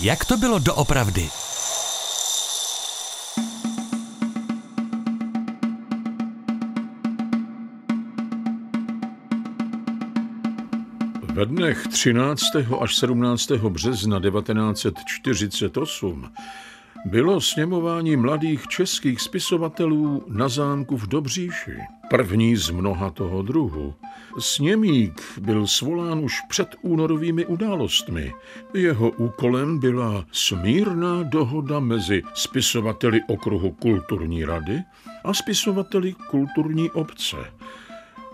Jak to bylo doopravdy? Ve dnech 13. až 17. března 1948 bylo sněmování mladých českých spisovatelů na zámku v Dobříši. První z mnoha toho druhu. Sněmík byl svolán už před únorovými událostmi. Jeho úkolem byla smírná dohoda mezi spisovateli okruhu kulturní rady a spisovateli kulturní obce.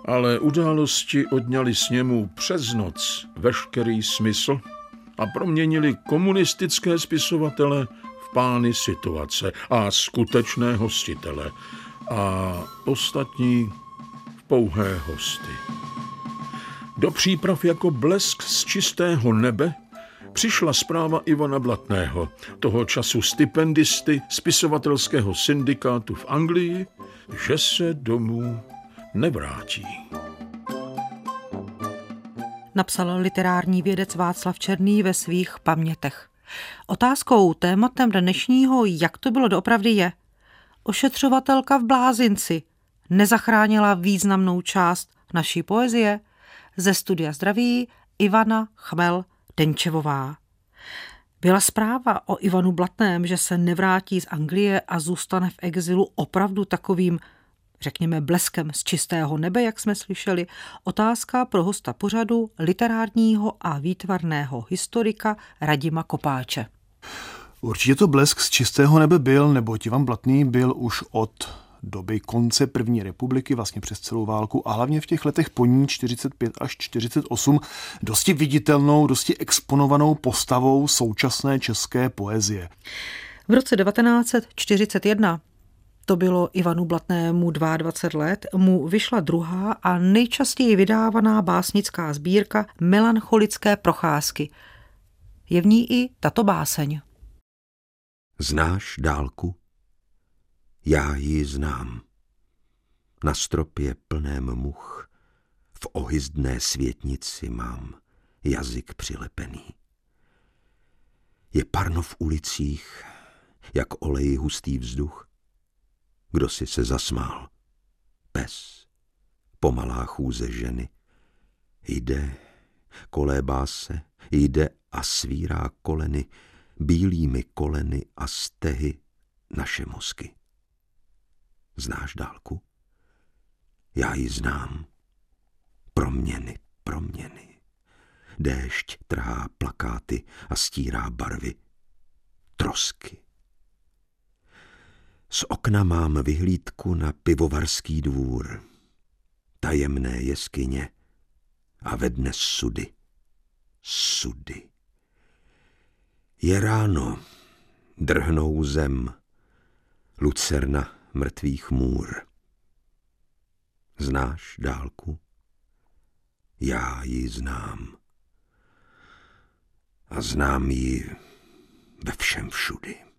Ale události odňali sněmu přes noc veškerý smysl a proměnili komunistické spisovatele pány situace a skutečné hostitele a ostatní v pouhé hosty. Do příprav jako blesk z čistého nebe přišla zpráva Ivana Blatného, toho času stipendisty spisovatelského syndikátu v Anglii, že se domů nevrátí. Napsal literární vědec Václav Černý ve svých pamětech. Otázkou, tématem dnešního, jak to bylo doopravdy je, ošetřovatelka v blázinci nezachránila významnou část naší poezie ze studia zdraví Ivana Chmel Denčevová. Byla zpráva o Ivanu Blatném, že se nevrátí z Anglie a zůstane v exilu opravdu takovým řekněme bleskem z čistého nebe, jak jsme slyšeli, otázka pro hosta pořadu literárního a výtvarného historika Radima Kopáče. Určitě to blesk z čistého nebe byl, nebo Ivan Blatný byl už od doby konce první republiky, vlastně přes celou válku a hlavně v těch letech po ní 45 až 48 dosti viditelnou, dosti exponovanou postavou současné české poezie. V roce 1941 to bylo Ivanu Blatnému 22 let, mu vyšla druhá a nejčastěji vydávaná básnická sbírka Melancholické procházky. Je v ní i tato báseň. Znáš dálku? Já ji znám. Na stropě plném much, v ohyzdné světnici mám jazyk přilepený. Je parno v ulicích, jak olej hustý vzduch, kdo si se zasmál? Pes. Pomalá chůze ženy. Jde, kolébá se, jde a svírá koleny, bílými koleny a stehy naše mozky. Znáš dálku? Já ji znám. Proměny, proměny. Déšť trhá plakáty a stírá barvy. Trosky, z okna mám vyhlídku na pivovarský dvůr, tajemné jeskyně a ve dne sudy. Sudy. Je ráno, drhnou zem, lucerna mrtvých můr. Znáš dálku? Já ji znám. A znám ji ve všem všudy.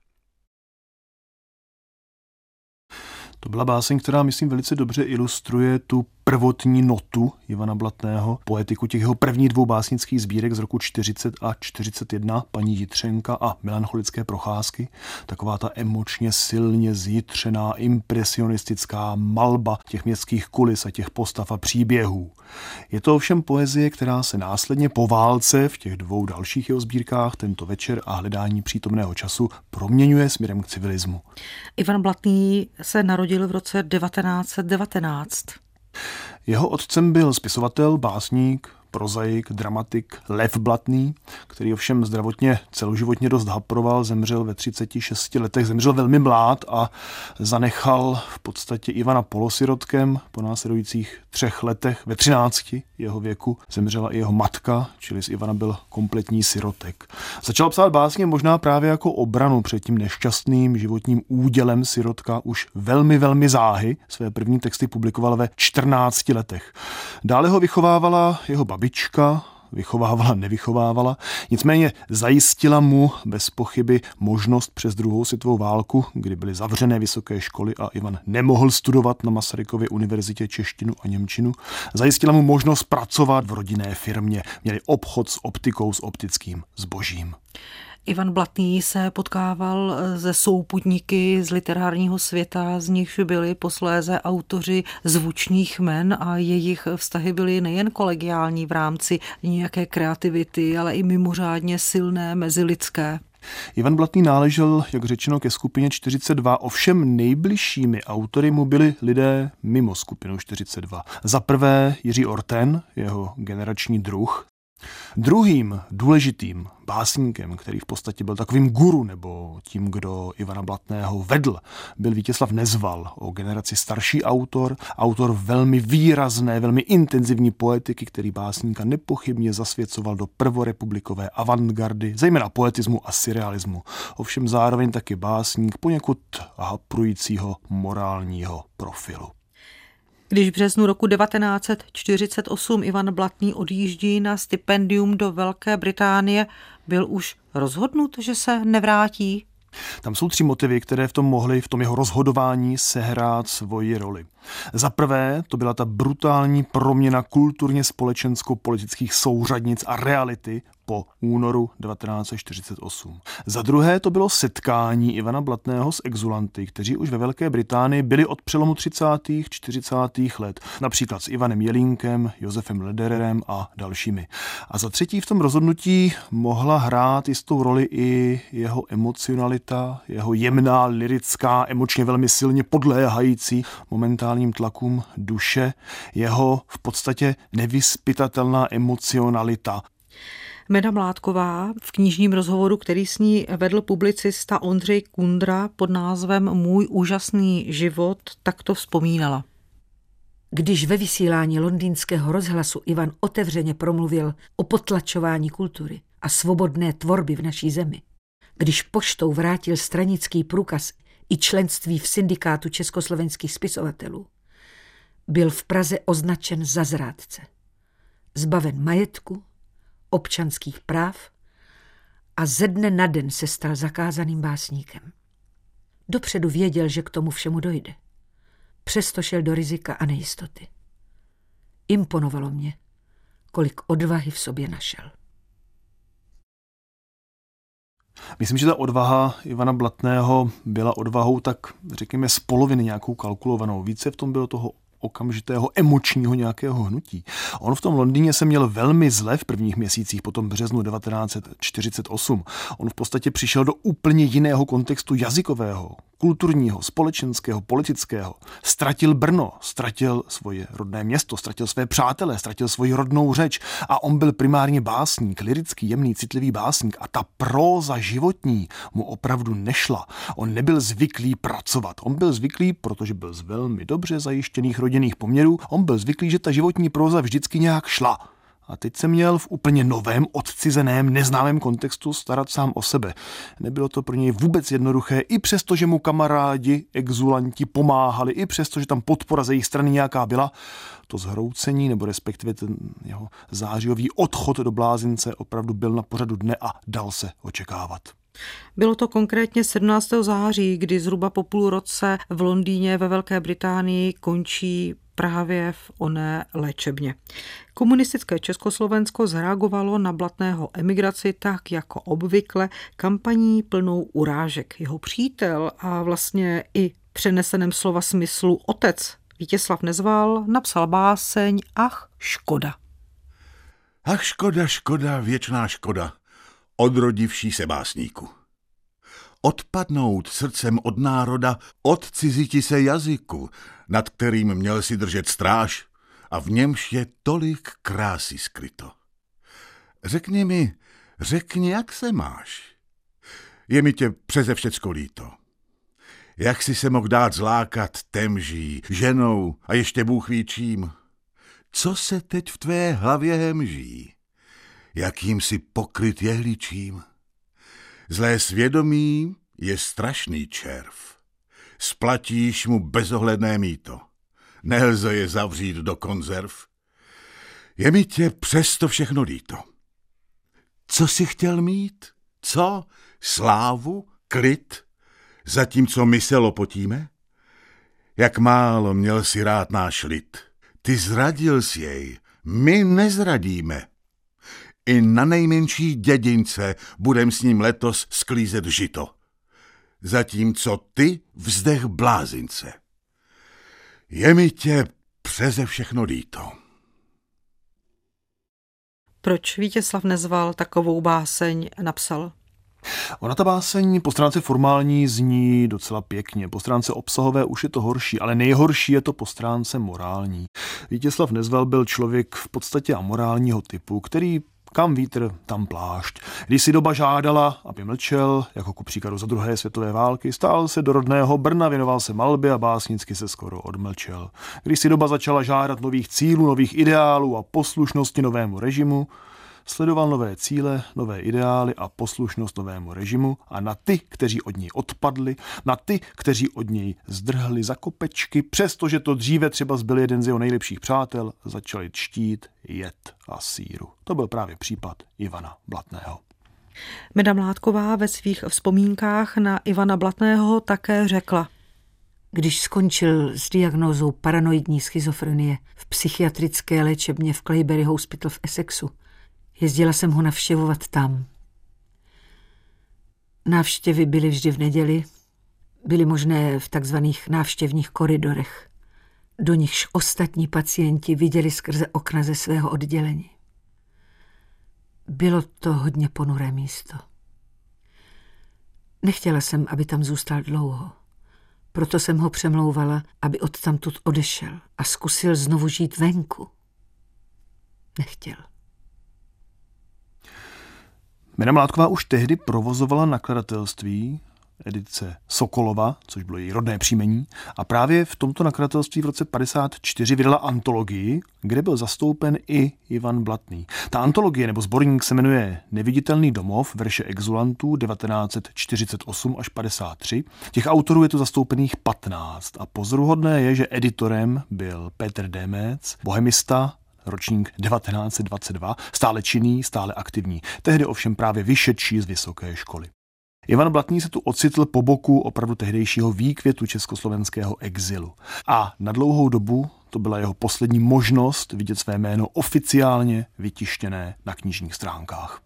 To byla báseň, která, myslím, velice dobře ilustruje tu prvotní notu Ivana Blatného, poetiku těch jeho prvních dvou básnických sbírek z roku 40 a 41, paní Jitřenka a melancholické procházky. Taková ta emočně silně zjitřená, impresionistická malba těch městských kulis a těch postav a příběhů. Je to ovšem poezie, která se následně po válce v těch dvou dalších jeho sbírkách tento večer a hledání přítomného času proměňuje směrem k civilismu. Ivan Blatný se narodil v roce 1919. Jeho otcem byl spisovatel, básník, prozaik, dramatik Lev Blatný, který ovšem zdravotně celoživotně dost haproval, zemřel ve 36 letech, zemřel velmi mlád a zanechal v podstatě Ivana polosirotkem po následujících třech letech, ve 13 jeho věku zemřela i jeho matka, čili z Ivana byl kompletní sirotek. Začal psát básně možná právě jako obranu před tím nešťastným životním údělem sirotka už velmi, velmi záhy. Své první texty publikoval ve 14 letech. Dále ho vychovávala jeho babička, vychovávala, nevychovávala. Nicméně zajistila mu bez pochyby možnost přes druhou světovou válku, kdy byly zavřené vysoké školy a Ivan nemohl studovat na Masarykově univerzitě češtinu a němčinu. Zajistila mu možnost pracovat v rodinné firmě. Měli obchod s optikou, s optickým zbožím. Ivan Blatný se potkával ze souputníky z literárního světa, z nichž byli posléze autoři zvučných men a jejich vztahy byly nejen kolegiální v rámci nějaké kreativity, ale i mimořádně silné mezilidské. Ivan Blatný náležel, jak řečeno, ke skupině 42, ovšem nejbližšími autory mu byli lidé mimo skupinu 42. Za prvé Jiří Orten, jeho generační druh, Druhým důležitým básníkem, který v podstatě byl takovým guru nebo tím, kdo Ivana Blatného vedl, byl Vítězslav Nezval, o generaci starší autor, autor velmi výrazné, velmi intenzivní poetiky, který básníka nepochybně zasvěcoval do prvorepublikové avantgardy, zejména poetismu a surrealismu. Ovšem zároveň taky básník poněkud haprujícího morálního profilu. Když v březnu roku 1948 Ivan Blatný odjíždí na stipendium do Velké Británie, byl už rozhodnut, že se nevrátí? Tam jsou tři motivy, které v tom mohly v tom jeho rozhodování sehrát svoji roli. Za prvé, to byla ta brutální proměna kulturně společensko-politických souřadnic a reality po únoru 1948. Za druhé to bylo setkání Ivana Blatného s exulanty, kteří už ve Velké Británii byli od přelomu 30. 40. let, například s Ivanem Jelínkem, Josefem Ledererem a dalšími. A za třetí v tom rozhodnutí mohla hrát jistou roli i jeho emocionalita, jeho jemná, lirická, emočně velmi silně podléhající momentálním tlakům duše, jeho v podstatě nevyspytatelná emocionalita, Meda Mládková v knižním rozhovoru, který s ní vedl publicista Ondřej Kundra pod názvem Můj úžasný život, tak to vzpomínala. Když ve vysílání londýnského rozhlasu Ivan otevřeně promluvil o potlačování kultury a svobodné tvorby v naší zemi, když poštou vrátil stranický průkaz i členství v syndikátu československých spisovatelů, byl v Praze označen za zrádce. Zbaven majetku, občanských práv a ze dne na den se stal zakázaným básníkem. Dopředu věděl, že k tomu všemu dojde. Přesto šel do rizika a nejistoty. Imponovalo mě, kolik odvahy v sobě našel. Myslím, že ta odvaha Ivana Blatného byla odvahou tak, řekněme, z poloviny nějakou kalkulovanou. Více v tom bylo toho okamžitého emočního nějakého hnutí. On v tom Londýně se měl velmi zle v prvních měsících po tom březnu 1948. On v podstatě přišel do úplně jiného kontextu jazykového, kulturního, společenského, politického. Ztratil Brno, ztratil svoje rodné město, ztratil své přátele, ztratil svoji rodnou řeč a on byl primárně básník, lirický, jemný, citlivý básník a ta próza životní mu opravdu nešla. On nebyl zvyklý pracovat. On byl zvyklý, protože byl z velmi dobře zajištěných rodinných poměrů, on byl zvyklý, že ta životní próza vždycky nějak šla. A teď se měl v úplně novém, odcizeném, neznámém kontextu starat sám o sebe. Nebylo to pro něj vůbec jednoduché, i přesto, že mu kamarádi, exulanti pomáhali, i přesto, že tam podpora ze jejich strany nějaká byla, to zhroucení, nebo respektive ten jeho zářijový odchod do blázince opravdu byl na pořadu dne a dal se očekávat. Bylo to konkrétně 17. září, kdy zhruba po půl roce v Londýně ve Velké Británii končí právě v oné léčebně. Komunistické Československo zareagovalo na blatného emigraci tak jako obvykle kampaní plnou urážek. Jeho přítel a vlastně i přeneseném slova smyslu otec Vítězslav Nezval napsal báseň Ach, škoda. Ach, škoda, škoda, věčná škoda, odrodivší se básníku. Odpadnout srdcem od národa, odciziti se jazyku, nad kterým měl si držet stráž a v němž je tolik krásy skryto. Řekni mi, řekni, jak se máš. Je mi tě přeze všecko líto. Jak si se mohl dát zlákat temží, ženou a ještě Bůh ví čím? Co se teď v tvé hlavě hemží? Jakým si pokryt jehličím? Zlé svědomí je strašný červ. Splatíš mu bezohledné míto. Nelze je zavřít do konzerv. Je mi tě přesto všechno líto. Co jsi chtěl mít? Co? Slávu? Klid? Zatímco my se lopotíme? Jak málo měl si rád náš lid. Ty zradil si jej, my nezradíme. I na nejmenší dědince budem s ním letos sklízet žito. Zatímco ty vzdech blázince. Je mi tě přeze všechno líto. Proč Vítězslav Nezval takovou báseň napsal? Ona ta báseň po stránce formální zní docela pěkně, po stránce obsahové už je to horší, ale nejhorší je to po stránce morální. Vítězslav Nezval byl člověk v podstatě amorálního typu, který kam vítr, tam plášť. Když si doba žádala, aby mlčel, jako ku příkladu za druhé světové války, stál se do rodného Brna, věnoval se malbě a básnicky se skoro odmlčel. Když si doba začala žádat nových cílů, nových ideálů a poslušnosti novému režimu, sledoval nové cíle, nové ideály a poslušnost novému režimu a na ty, kteří od něj odpadli, na ty, kteří od něj zdrhli za kopečky, přestože to dříve třeba zbyl jeden z jeho nejlepších přátel, začali čtít jed a síru. To byl právě případ Ivana Blatného. Meda Mládková ve svých vzpomínkách na Ivana Blatného také řekla. Když skončil s diagnózou paranoidní schizofrenie v psychiatrické léčebně v Clayberry Hospital v Essexu, Jezdila jsem ho navštěvovat tam. Návštěvy byly vždy v neděli, byly možné v takzvaných návštěvních koridorech. Do nichž ostatní pacienti viděli skrze okna ze svého oddělení. Bylo to hodně ponuré místo. Nechtěla jsem, aby tam zůstal dlouho. Proto jsem ho přemlouvala, aby odtamtud odešel a zkusil znovu žít venku. Nechtěl. Mena Mládková už tehdy provozovala nakladatelství, edice Sokolova, což bylo její rodné příjmení, a právě v tomto nakladatelství v roce 54 vydala antologii, kde byl zastoupen i Ivan Blatný. Ta antologie nebo sborník se jmenuje Neviditelný domov, verše exulantů 1948 až 53. Těch autorů je tu zastoupených 15 a pozoruhodné je, že editorem byl Petr Demec, bohemista, ročník 1922, stále činný, stále aktivní, tehdy ovšem právě vyšetší z vysoké školy. Ivan Blatný se tu ocitl po boku opravdu tehdejšího výkvětu československého exilu. A na dlouhou dobu to byla jeho poslední možnost vidět své jméno oficiálně vytištěné na knižních stránkách.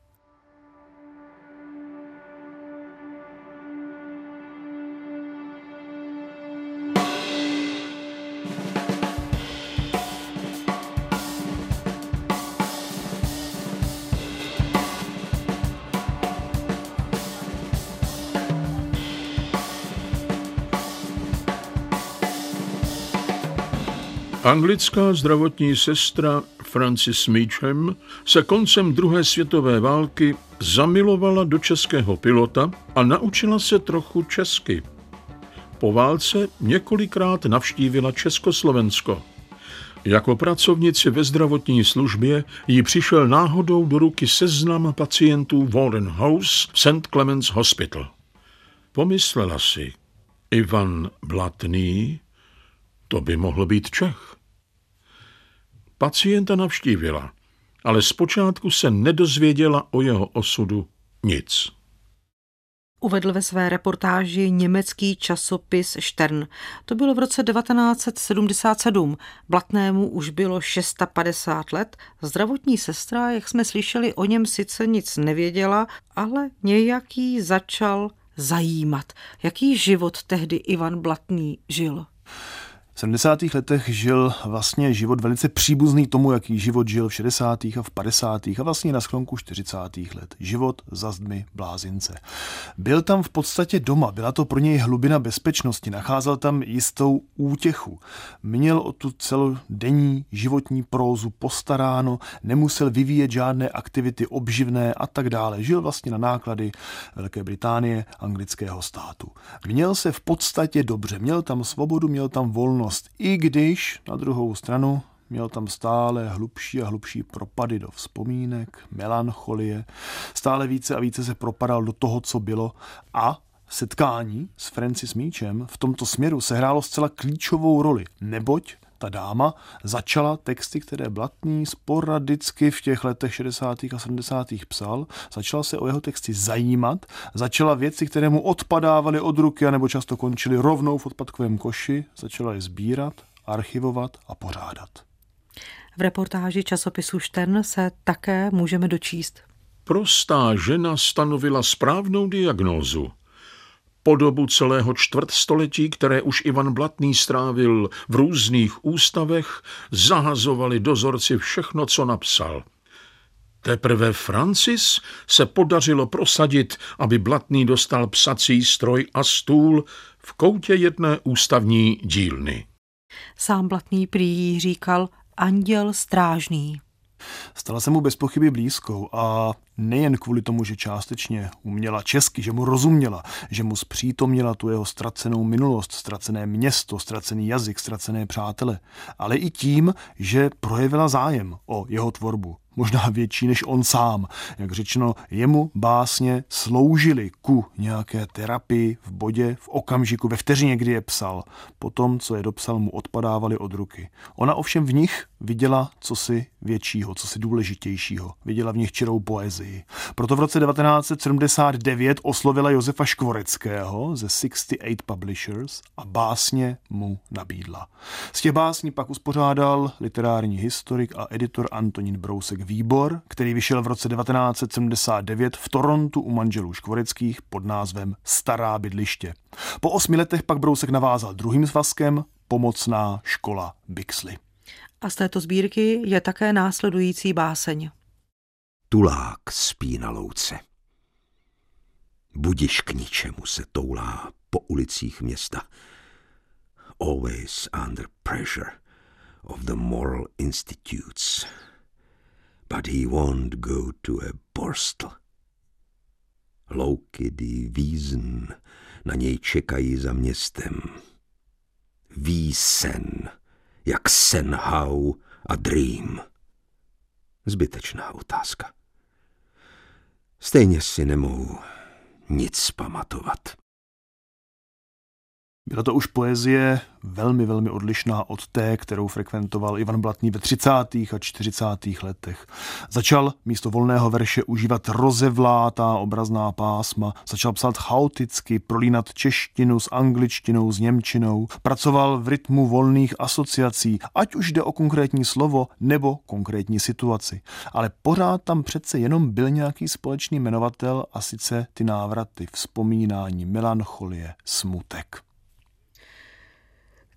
Anglická zdravotní sestra Francis Meacham se koncem druhé světové války zamilovala do českého pilota a naučila se trochu česky. Po válce několikrát navštívila Československo. Jako pracovnici ve zdravotní službě jí přišel náhodou do ruky seznam pacientů Warden House v St. Clements Hospital. Pomyslela si, Ivan Blatný, to by mohl být Čech. Pacienta navštívila, ale zpočátku se nedozvěděla o jeho osudu nic. Uvedl ve své reportáži německý časopis Stern. To bylo v roce 1977. Blatnému už bylo 650 let. Zdravotní sestra, jak jsme slyšeli, o něm sice nic nevěděla, ale nějaký začal zajímat. Jaký život tehdy Ivan Blatný žil? V 70. letech žil vlastně život velice příbuzný tomu, jaký život žil v 60. a v 50. a vlastně na sklonku 40. let. Život za zdmi blázince. Byl tam v podstatě doma, byla to pro něj hlubina bezpečnosti, nacházel tam jistou útěchu. Měl o tu celodenní životní prózu postaráno, nemusel vyvíjet žádné aktivity obživné a tak dále. Žil vlastně na náklady Velké Británie, anglického státu. Měl se v podstatě dobře, měl tam svobodu, měl tam volnost, zkušenost, i když na druhou stranu měl tam stále hlubší a hlubší propady do vzpomínek, melancholie, stále více a více se propadal do toho, co bylo a setkání s Francis Míčem v tomto směru sehrálo zcela klíčovou roli, neboť ta dáma začala texty, které Blatný sporadicky v těch letech 60. a 70. psal, začala se o jeho texty zajímat, začala věci, které mu odpadávaly od ruky nebo často končily rovnou v odpadkovém koši, začala je sbírat, archivovat a pořádat. V reportáži časopisu Štern se také můžeme dočíst. Prostá žena stanovila správnou diagnózu. Po dobu celého čtvrtstoletí, které už Ivan Blatný strávil v různých ústavech, zahazovali dozorci všechno, co napsal. Teprve Francis se podařilo prosadit, aby Blatný dostal psací stroj a stůl v koutě jedné ústavní dílny. Sám Blatný prý říkal anděl strážný. Stala se mu bez pochyby blízkou a nejen kvůli tomu, že částečně uměla česky, že mu rozuměla, že mu zpřítomnila tu jeho ztracenou minulost, ztracené město, ztracený jazyk, ztracené přátele, ale i tím, že projevila zájem o jeho tvorbu, možná větší než on sám. Jak řečeno, jemu básně sloužily ku nějaké terapii v bodě, v okamžiku, ve vteřině, kdy je psal. Potom, co je dopsal, mu odpadávali od ruky. Ona ovšem v nich viděla cosi většího, cosi důležitějšího. Viděla v nich čirou poezii. Proto v roce 1979 oslovila Josefa Škvoreckého ze 68 Publishers a básně mu nabídla. Z těch básní pak uspořádal literární historik a editor Antonín Brousek výbor, který vyšel v roce 1979 v Torontu u manželů Škvoreckých pod názvem Stará bydliště. Po osmi letech pak Brousek navázal druhým svazkem Pomocná škola Bixley. A z této sbírky je také následující báseň. Tulák spí na louce. Budiš k ničemu se toulá po ulicích města. Always under pressure of the moral institutes but he won't go to a borstel. Louky die Wiesen na něj čekají za městem. Ví sen, jak sen hau a dream. Zbytečná otázka. Stejně si nemohu nic pamatovat. Byla to už poezie velmi, velmi odlišná od té, kterou frekventoval Ivan Blatný ve 30. a 40. letech. Začal místo volného verše užívat rozevlátá obrazná pásma, začal psát chaoticky, prolínat češtinu s angličtinou, s němčinou, pracoval v rytmu volných asociací, ať už jde o konkrétní slovo nebo konkrétní situaci. Ale pořád tam přece jenom byl nějaký společný jmenovatel a sice ty návraty, vzpomínání, melancholie, smutek.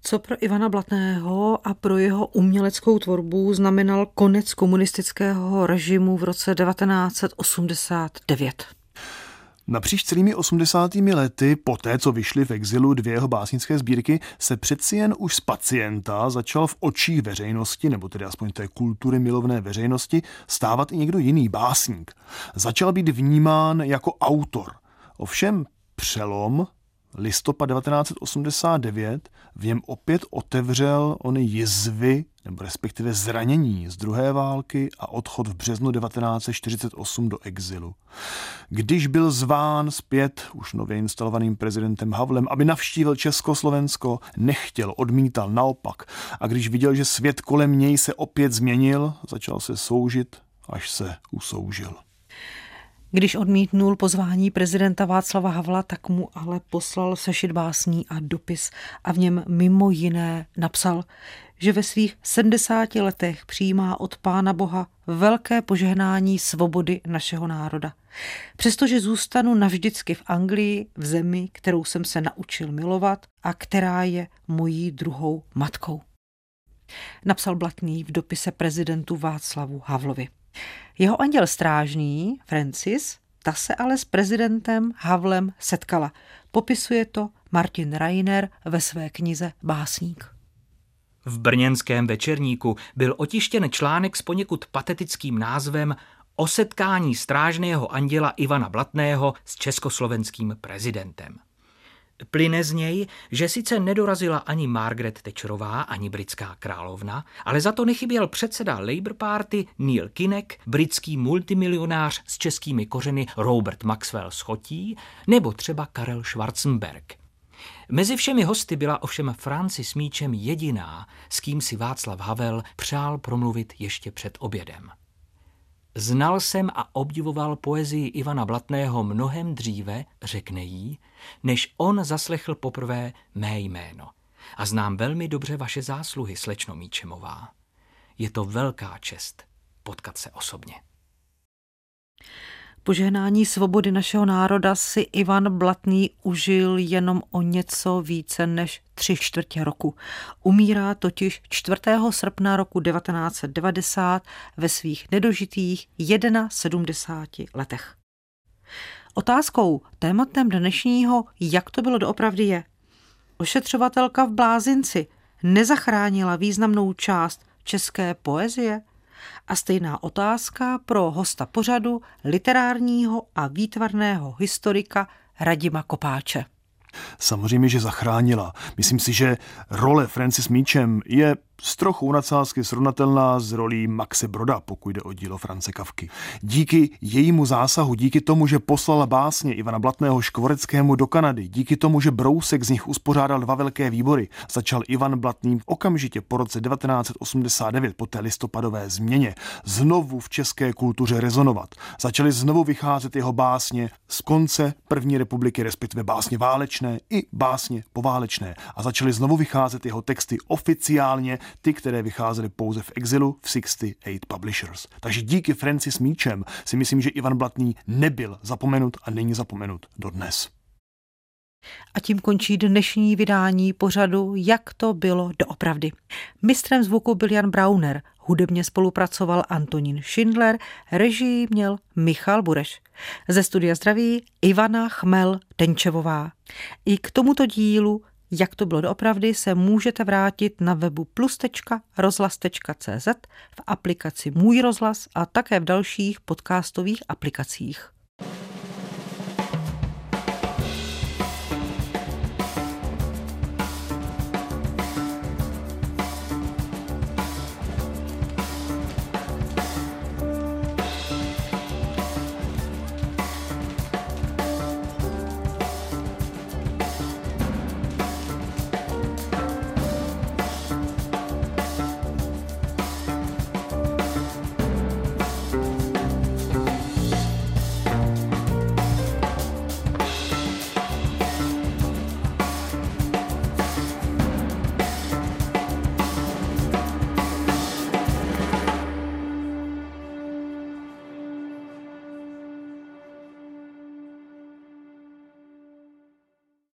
Co pro Ivana Blatného a pro jeho uměleckou tvorbu znamenal konec komunistického režimu v roce 1989? Napříč celými 80. lety, poté co vyšly v exilu dvě jeho básnické sbírky, se přeci jen už z pacienta začal v očích veřejnosti, nebo tedy aspoň té kultury milovné veřejnosti, stávat i někdo jiný básník. Začal být vnímán jako autor. Ovšem přelom listopad 1989 v něm opět otevřel ony jizvy, nebo respektive zranění z druhé války a odchod v březnu 1948 do exilu. Když byl zván zpět už nově instalovaným prezidentem Havlem, aby navštívil Československo, nechtěl, odmítal naopak. A když viděl, že svět kolem něj se opět změnil, začal se soužit, až se usoužil. Když odmítnul pozvání prezidenta Václava Havla, tak mu ale poslal sešit básní a dopis a v něm mimo jiné napsal, že ve svých 70 letech přijímá od Pána Boha velké požehnání svobody našeho národa. Přestože zůstanu navždycky v Anglii, v zemi, kterou jsem se naučil milovat a která je mojí druhou matkou. Napsal Blatný v dopise prezidentu Václavu Havlovi. Jeho anděl strážný, Francis, ta se ale s prezidentem Havlem setkala. Popisuje to Martin Reiner ve své knize Básník. V brněnském večerníku byl otištěn článek s poněkud patetickým názvem O setkání strážného anděla Ivana Blatného s československým prezidentem. Plyne z něj, že sice nedorazila ani Margaret Thatcherová, ani britská královna, ale za to nechyběl předseda Labour Party Neil Kinnock, britský multimilionář s českými kořeny Robert Maxwell Schotí nebo třeba Karel Schwarzenberg. Mezi všemi hosty byla ovšem Francis Míčem jediná, s kým si Václav Havel přál promluvit ještě před obědem. Znal jsem a obdivoval poezii Ivana Blatného mnohem dříve, řekne jí, než on zaslechl poprvé mé jméno. A znám velmi dobře vaše zásluhy, slečno Míčemová. Je to velká čest potkat se osobně. Požehnání svobody našeho národa si Ivan Blatný užil jenom o něco více než tři čtvrtě roku. Umírá totiž 4. srpna roku 1990 ve svých nedožitých 71 letech. Otázkou tématem dnešního, jak to bylo doopravdy je. Ošetřovatelka v Blázinci nezachránila významnou část české poezie? A stejná otázka pro hosta pořadu, literárního a výtvarného historika Radima Kopáče. Samozřejmě, že zachránila. Myslím si, že role Francis Míčem je s trochu nadsázky srovnatelná s rolí Maxe Broda, pokud jde o dílo France Kavky. Díky jejímu zásahu, díky tomu, že poslala básně Ivana Blatného Škvoreckému do Kanady, díky tomu, že Brousek z nich uspořádal dva velké výbory, začal Ivan Blatný okamžitě po roce 1989 po té listopadové změně znovu v české kultuře rezonovat. Začaly znovu vycházet jeho básně z konce první republiky, respektive básně válečné i básně poválečné. A začaly znovu vycházet jeho texty oficiálně ty, které vycházely pouze v exilu v 68 Publishers. Takže díky Francis Míčem si myslím, že Ivan Blatný nebyl zapomenut a není zapomenut dodnes. A tím končí dnešní vydání pořadu Jak to bylo doopravdy. Mistrem zvuku byl Jan Brauner, hudebně spolupracoval Antonín Schindler, režii měl Michal Bureš. Ze studia zdraví Ivana Chmel Denčevová. I k tomuto dílu jak to bylo doopravdy, se můžete vrátit na webu plus.rozhlas.cz v aplikaci Můj rozhlas a také v dalších podcastových aplikacích.